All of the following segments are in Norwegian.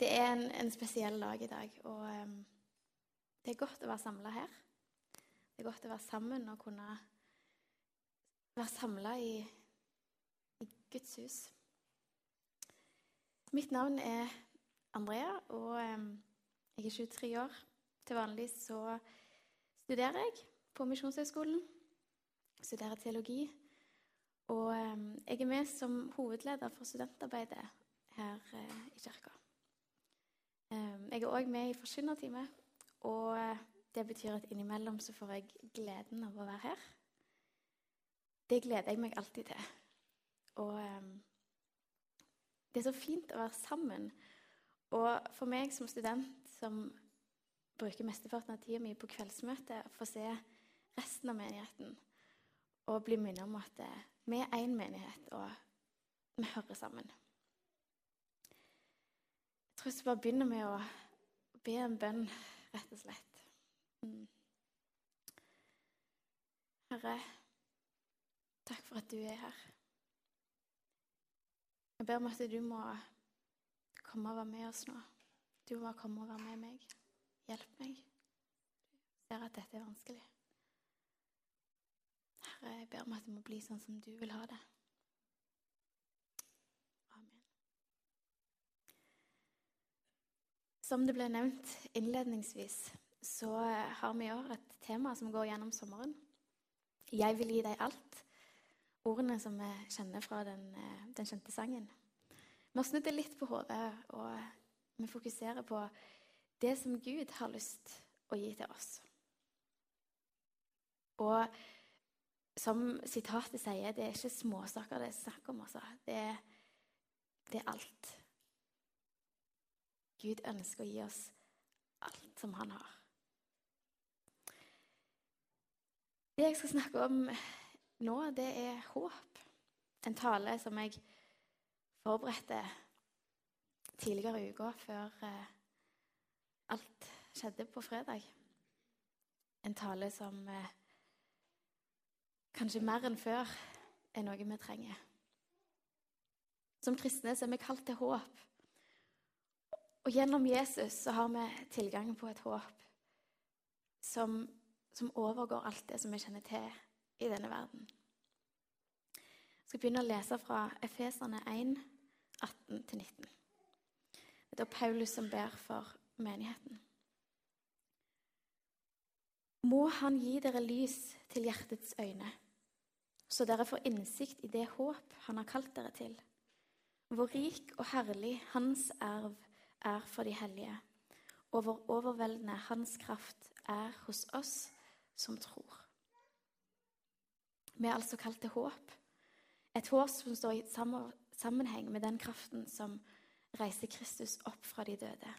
Det er en, en, spesiell dag i dag, og um, det er godt å være samla her. Det er godt å være sammen og kunne være samla i, i, Guds hus. Mitt navn er Andrea, og um, jeg er 23 år. Til vanlig så studerer jeg på Misjonshøgskolen. Studerer teologi. Og um, jeg er med som hovedleder for studentarbeidet her uh, i kirka. Ehm, jeg er òg med i forkynnerteamet, og det betyr at innimellom så får jeg gleden av å være her. Det gleder jeg meg alltid til. Og ehm, det er så fint å være sammen. Og for meg som student som bruker mesteparten av tida mi på kveldsmøte, få se resten av menigheten og bli minnet om at vi er én menighet, og vi hører sammen tror jeg skal bare begynne med å be en bønn, rett og slett. Mm. Herre, takk for at du er her. Jeg ber om at du må komme og være med oss nå. Du må komme og være med meg. Hjelp meg. Jeg ser at dette er vanskelig. Herre, jeg ber om at det må bli sånn som du vil ha det. Som det ble nevnt innledningsvis, så har vi i år et tema som går gjennom sommeren. Jeg vil gi deg alt. Ordene som vi kjenner fra den, eh, den kjente sangen. Vi har snudd det litt på hodet, og vi fokuserer på det som Gud har lyst å gi til oss. Og som sitatet sier, det er ikke småsaker det er snakk om. Altså. Det, det er alt. Gud ønsker å gi oss alt som han har. Det jeg skal snakke om nå, det er håp. En tale som jeg forberedte tidligere i uka, før eh, alt skjedde på fredag. En tale som eh, kanskje mer enn før er noe vi trenger. Som kristne så er vi kalt til håp. Og gjennom Jesus så har vi tilgang på et håp som, som overgår alt det som vi kjenner til i denne verden. Jeg skal begynne å lese fra Efeserne 1, 18-19. Det er da Paulus som ber for menigheten. Må Han gi dere lys til hjertets øyne, så dere får innsikt i det håp Han har kalt dere til, hvor rik og herlig Hans erv er for de hellige, og hvor overveldende Hans kraft er hos oss som tror. Vi er altså kalt til håp. Et håp som står i sammenheng med den kraften som reiser Kristus opp fra de døde.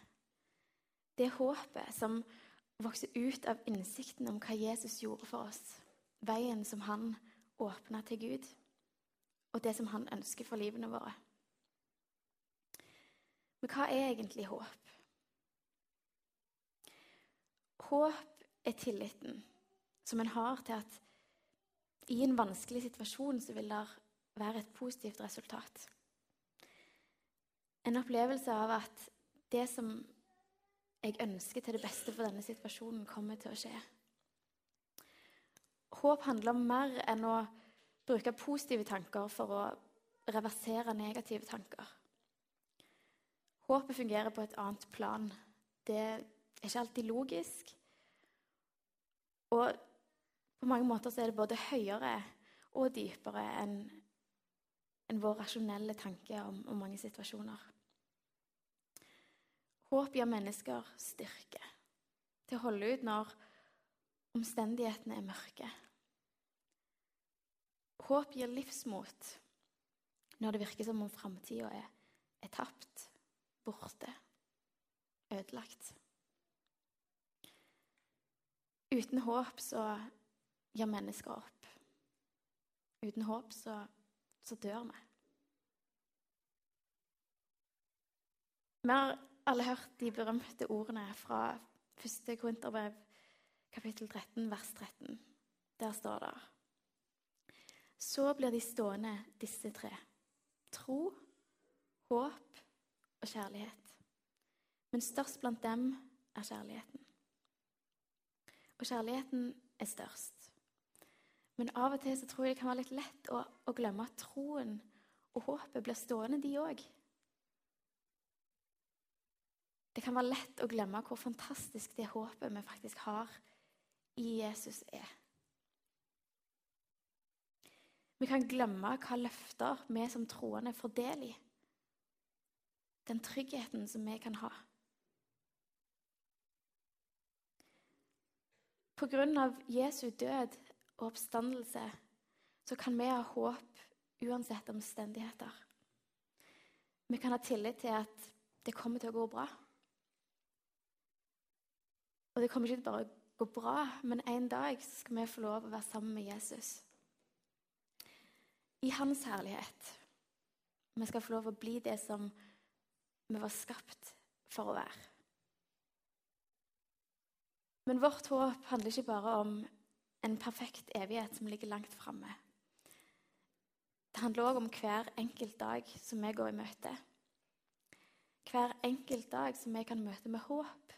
Det håpet som vokser ut av innsikten om hva Jesus gjorde for oss. Veien som han åpna til Gud, og det som han ønsker for livene våre. Men hva er egentlig håp? Håp er tilliten som en har til at i en vanskelig situasjon så vil det være et positivt resultat. En opplevelse av at det som jeg ønsker til det beste for denne situasjonen, kommer til å skje. Håp handler om mer enn å bruke positive tanker for å reversere negative tanker. Håpet fungerer på et annet plan. Det er ikke alltid logisk. Og på mange måter så er det både høyere og dypere enn en vår rasjonelle tanke om, om mange situasjoner. Håp gir mennesker styrke til å holde ut når omstendighetene er mørke. Håp gir livsmot når det virker som om framtida er, er tapt borte, ødelagt. Uten håp så gir mennesker opp. Uten håp så, så dør vi. Vi har alle hørt de berømte ordene fra 1. Korinterbrev, kapittel 13, vers 13. Der står det Så blir de stående, disse tre. Tro, håp og kjærlighet. Men størst blant dem er kjærligheten. Og kjærligheten er størst. Men av og til så tror jeg det kan være litt lett å, å glemme at troen og håpet blir stående, de òg. Det kan være lett å glemme hvor fantastisk det håpet vi faktisk har i Jesus, er. Vi kan glemme hva løfter vi som troende får del i. Den tryggheten som vi kan ha. På grunn av Jesu død og oppstandelse så kan vi ha håp uansett omstendigheter. Vi kan ha tillit til at det kommer til å gå bra. Og det kommer ikke til bare å gå bra, men en dag skal vi få lov å være sammen med Jesus. I hans herlighet. Vi skal få lov å bli det som vi var skapt for å være. Men vårt håp handler ikke bare om en perfekt evighet som ligger langt framme. Det handler òg om hver enkelt dag som vi går i møte. Hver enkelt dag som vi kan møte med håp.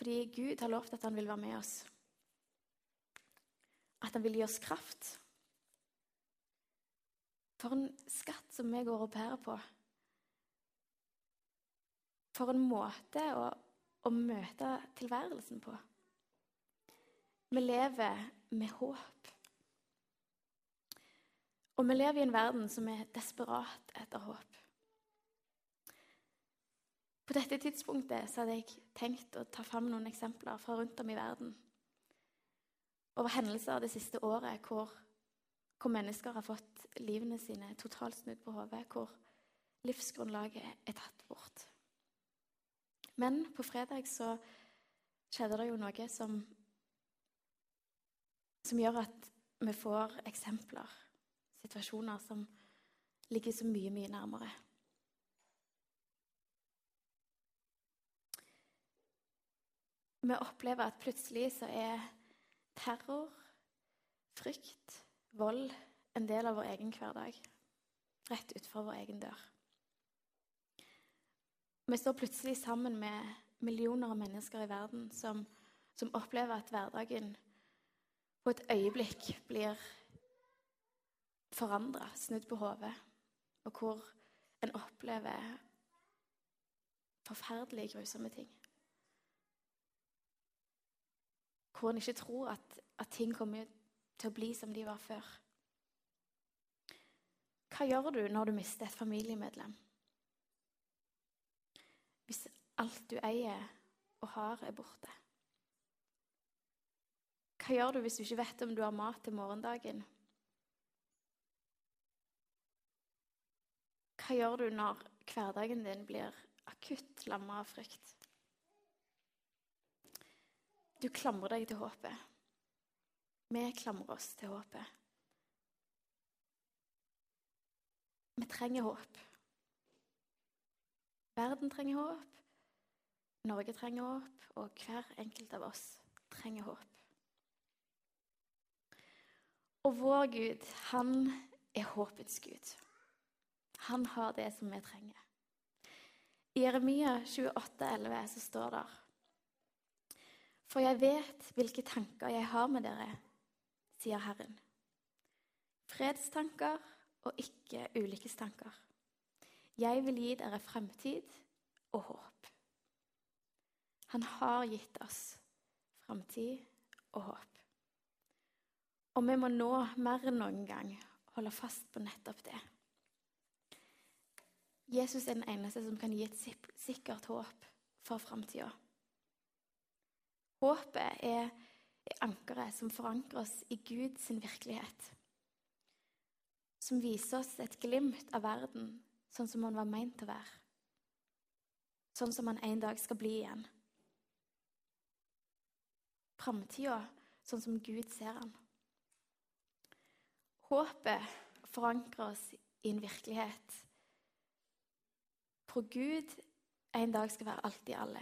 Fordi Gud har lovt at han vil være med oss. At han vil gi oss kraft. For en skatt som vi går og bærer på. For en måte å å møte tilværelsen på. Vi lever med håp. Og vi lever i en verden som er desperat etter håp. På dette tidspunktet hadde jeg tenkt å ta fram noen eksempler fra rundt om i verden. Over hendelser det siste året hvor, hvor mennesker har fått livene sine totalt snudd på hodet. Hvor livsgrunnlaget er tatt bort. Men på fredag så skjedde det jo noe som, som gjør at vi får eksempler, situasjoner som ligger så mye, mye nærmere. Vi opplever at plutselig så er terror, frykt, vold en del av vår egen hverdag. Rett utenfor vår egen dør. Vi står plutselig sammen med millioner av mennesker i verden som, som opplever at hverdagen på et øyeblikk blir forandra, snudd på hodet, og hvor en opplever forferdelige, grusomme ting. Hvor en ikke tror at, at ting kommer til å bli som de var før. Hva gjør du når du mister et familiemedlem? Alt du eier og har, er borte? Hva gjør du hvis du ikke vet om du har mat til morgendagen? Hva gjør du når hverdagen din blir akutt lamma av frykt? Du klamrer deg til håpet. Vi klamrer oss til håpet. Vi trenger håp. Verden trenger håp. Norge trenger håp, og hver enkelt av oss trenger håp. Og vår Gud, han er håpets Gud. Han har det som vi trenger. I Jeremia 28, 11 så står det For jeg vet hvilke tanker jeg har med dere, sier Herren. Fredstanker og ikke ulykkestanker jeg vil gi dere fremtid og håp. Han har gitt oss fremtid og håp. Og vi må nå mer enn noen gang holde fast på nettopp det. Jesus er den eneste som kan gi et sikkert håp for framtida. Håpet er ankeret som forankrer oss i Guds virkelighet. Som viser oss et glimt av verden sånn som han var meint å være. Sånn som han en dag skal bli igjen. Framtida sånn som Gud ser den. Håpet forankrer oss i en virkelighet hvor Gud en dag skal være alt i alle,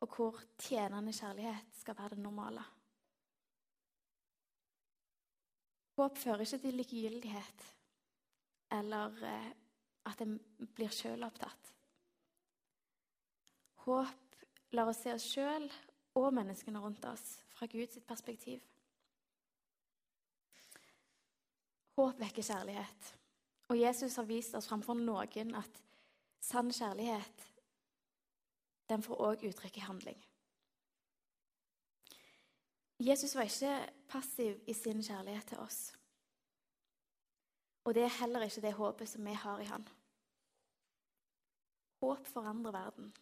og hvor tjenende kjærlighet skal være det normale. Håp fører ikke til likegyldighet eller eh, at en blir sjølopptatt. Håp lar oss se oss sjøl og menneskene rundt oss fra Guds perspektiv. Håp vekker kjærlighet. Og Jesus har vist oss framfor noen at sann kjærlighet den får òg uttrykk i handling. Jesus var ikke passiv i sin kjærlighet til oss. Og det er heller ikke det håpet som vi har i han. Håp forandrer verden.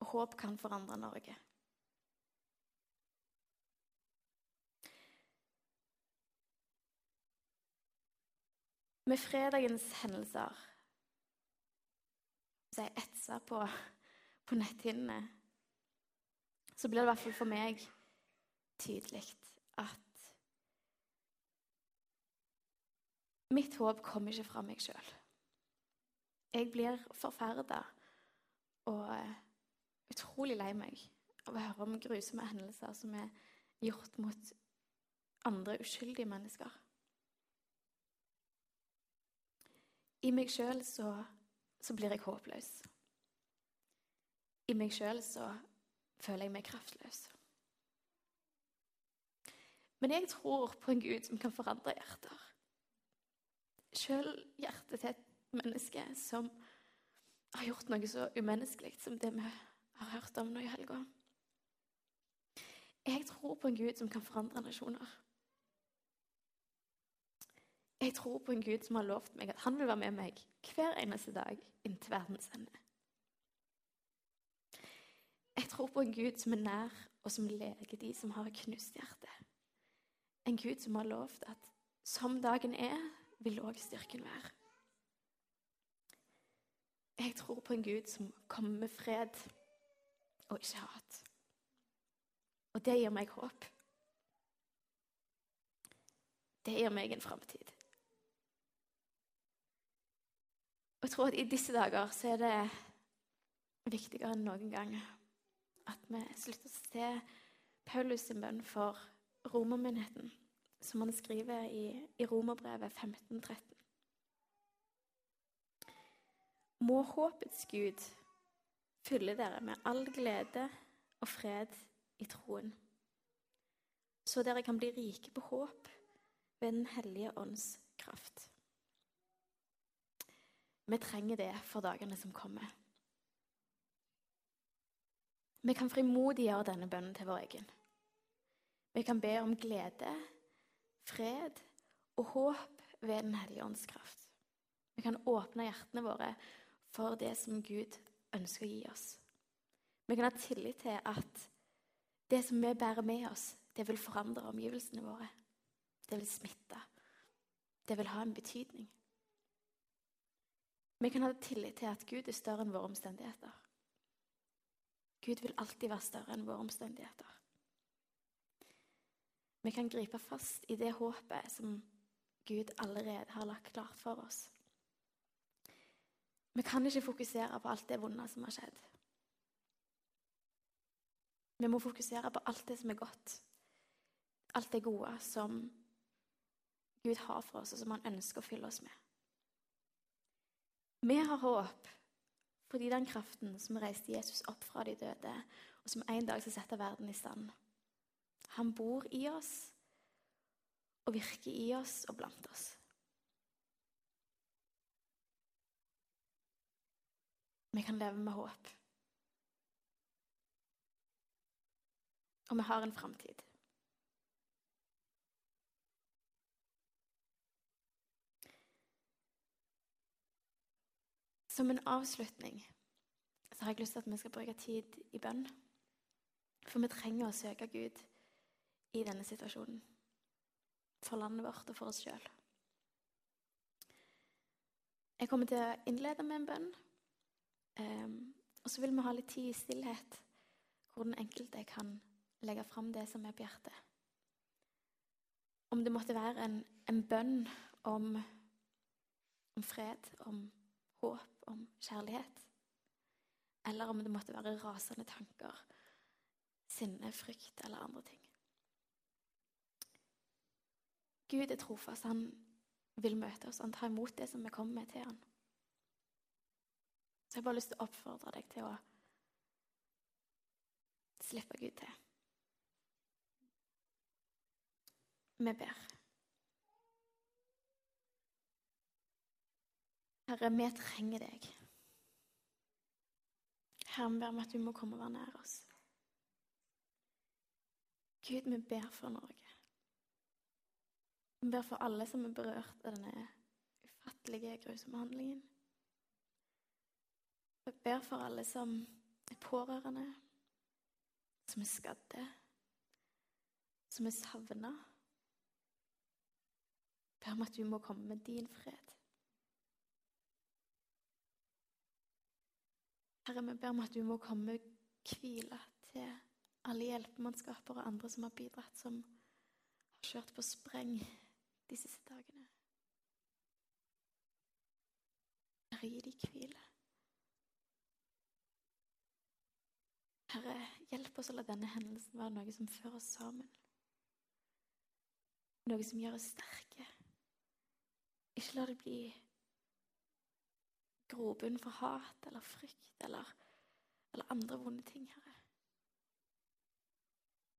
Håp kan forandre Norge. Med fredagens hendelser så jeg etsa på, på netthinnene, så blir det i hvert fall for meg tydelig at mitt håp kommer ikke fra meg sjøl. Jeg blir forferda og utrolig lei meg av å høre om grusomme hendelser som er gjort mot andre uskyldige mennesker. I meg sjøl så, så, blir jeg håpløs. I meg sjøl så føler jeg meg kraftløs. Men jeg tror på en Gud som kan forandre hjerter. Sjøl hjertet til et menneske som har gjort noe så umenneskelig som det vi har hørt om nå i helga. Jeg tror på en Gud som kan forandre nasjoner. Jeg tror på en Gud som har lovt meg at han vil være med meg hver eneste dag inntil verdens ende. Jeg tror på en Gud som er nær, og som leger de som har et knust hjerte. En Gud som har lovt at som dagen er, vil òg styrken være. Jeg tror på en Gud som kommer med fred og ikke hat. Og det gir meg håp. Det gir meg en framtid. Jeg tror at i disse dager så er det viktigere enn noen gang at vi slutter å se Paulus sin bønn for romermyndigheten, som han skriver i, i Romerbrevet 1513. Må håpets Gud fylle dere med all glede og fred i troen, så dere kan bli rike på håp ved Den hellige ånds kraft. Vi trenger det for dagene som kommer. Vi kan frimodiggjøre denne bønnen til vår egen. Vi kan be om glede, fred og håp ved Den hellige ånds kraft. Vi kan åpne hjertene våre for det som Gud ønsker å gi oss. Vi kan ha tillit til at det som vi bærer med oss, det vil forandre omgivelsene våre. Det vil smitte. Det vil ha en betydning. Vi kan ha tillit til at Gud er større enn våre omstendigheter. Gud vil alltid være større enn våre omstendigheter. Vi kan gripe fast i det håpet som Gud allerede har lagt klart for oss. Vi kan ikke fokusere på alt det vonde som har skjedd. Vi må fokusere på alt det som er godt. Alt det gode som Gud har for oss, og som han ønsker å fylle oss med. Vi har håp fordi den kraften som reiste Jesus opp fra de døde, og som en dag skal sette verden i stand, han bor i oss og virker i oss og blant oss. Vi kan leve med håp. Og vi har en framtid. Som en avslutning så har jeg lyst til at vi skal bruke tid i bønn. For vi trenger å søke Gud i denne situasjonen. For landet vårt og for oss sjøl. Jeg kommer til å innlede med en bønn. Um, og så vil vi ha litt tid i stillhet, hvor den enkelte kan legge fram det som er på hjertet. Om det måtte være en, en bønn om, om fred, om håp, om kjærlighet. Eller om det måtte være rasende tanker, sinne, frykt eller andre ting. Gud er trofast. Han vil møte oss. Han tar imot det som vi kommer med til han. Så jeg har bare lyst til å oppfordre deg til å slippe Gud til. Vi ber. Herre, vi trenger deg. Herre, vi ber om at du må komme og være nær oss. Gud, vi ber for Norge. Vi ber for alle som er berørt av denne ufattelige, grusomme handlingen. Vi ber for alle som er pårørende, som er skadde, som er savna. Ber om at du må komme med din fred. Herre, vi ber om at du må komme med hvile til alle hjelpemannskaper og andre som har bidratt, som har kjørt på spreng de siste dagene. Herre, gi dem hvile. Herre, hjelp oss å la denne hendelsen være noe som fører oss sammen. Noe som gjør oss sterke. Ikke la det bli grobunn for hat eller frykt eller, eller andre vonde ting, Herre.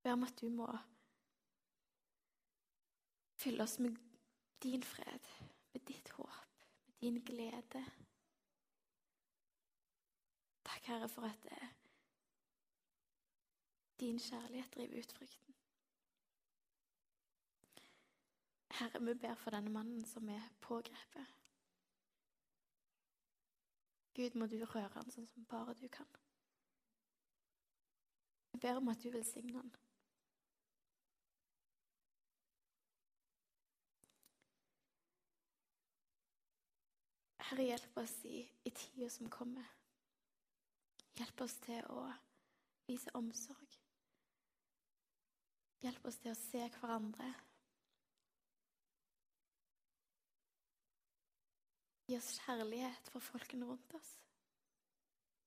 Be om at du må fylle oss med din fred, med ditt håp, med din glede. Takk, Herre, for at det, din kjærlighet driver ut frykten. Herre, vi ber for denne mannen som er pågrepet. Gud, må du røre han sånn som bare du kan. Vi ber om at du velsigner han. Herre, hjelp oss i, i tida som kommer. Hjelp oss til å vise omsorg. Hjelp oss til å se hverandre Gi oss kjærlighet for folkene rundt oss.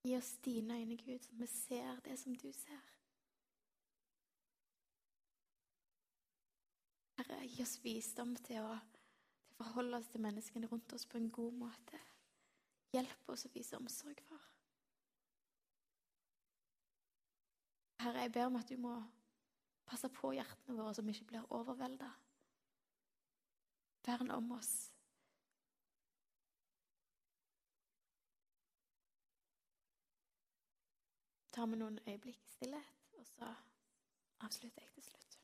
Gi oss dine øyne, Gud, så vi ser det som du ser. Herre, gi oss visdom til å, til forholde oss til menneskene rundt oss på en god måte. Hjelp oss å vise omsorg for. Herre, jeg ber om at du må passe på hjertene våre så vi ikke blir overvelda. Vern om oss. tar vi noen øyeblikk stillhet, og så avslutter jeg til slutt.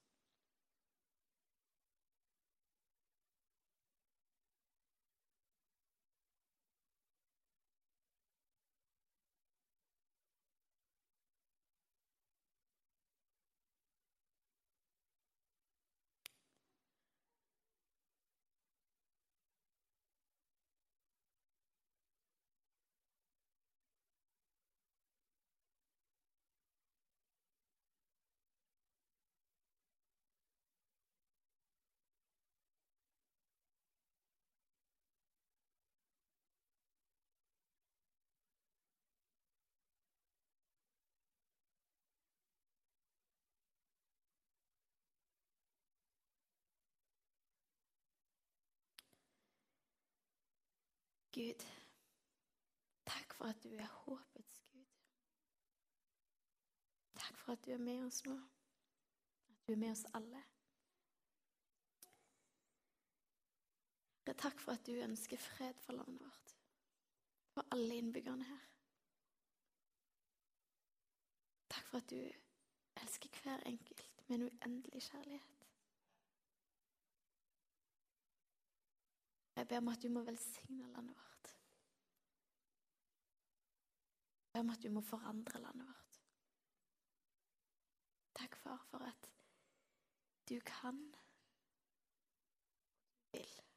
Gud, takk for at du er håpets Gud. Takk for at du er med oss nå. At du er med oss alle. Takk for at du ønsker fred for landet vårt. For alle innbyggerne her. Takk for at du elsker hver enkelt med en uendelig kjærlighet. Jeg ber om at du må velsigne landet vårt. Jeg ber om at du må forandre landet vårt. Takk, far, for at du kan du vil.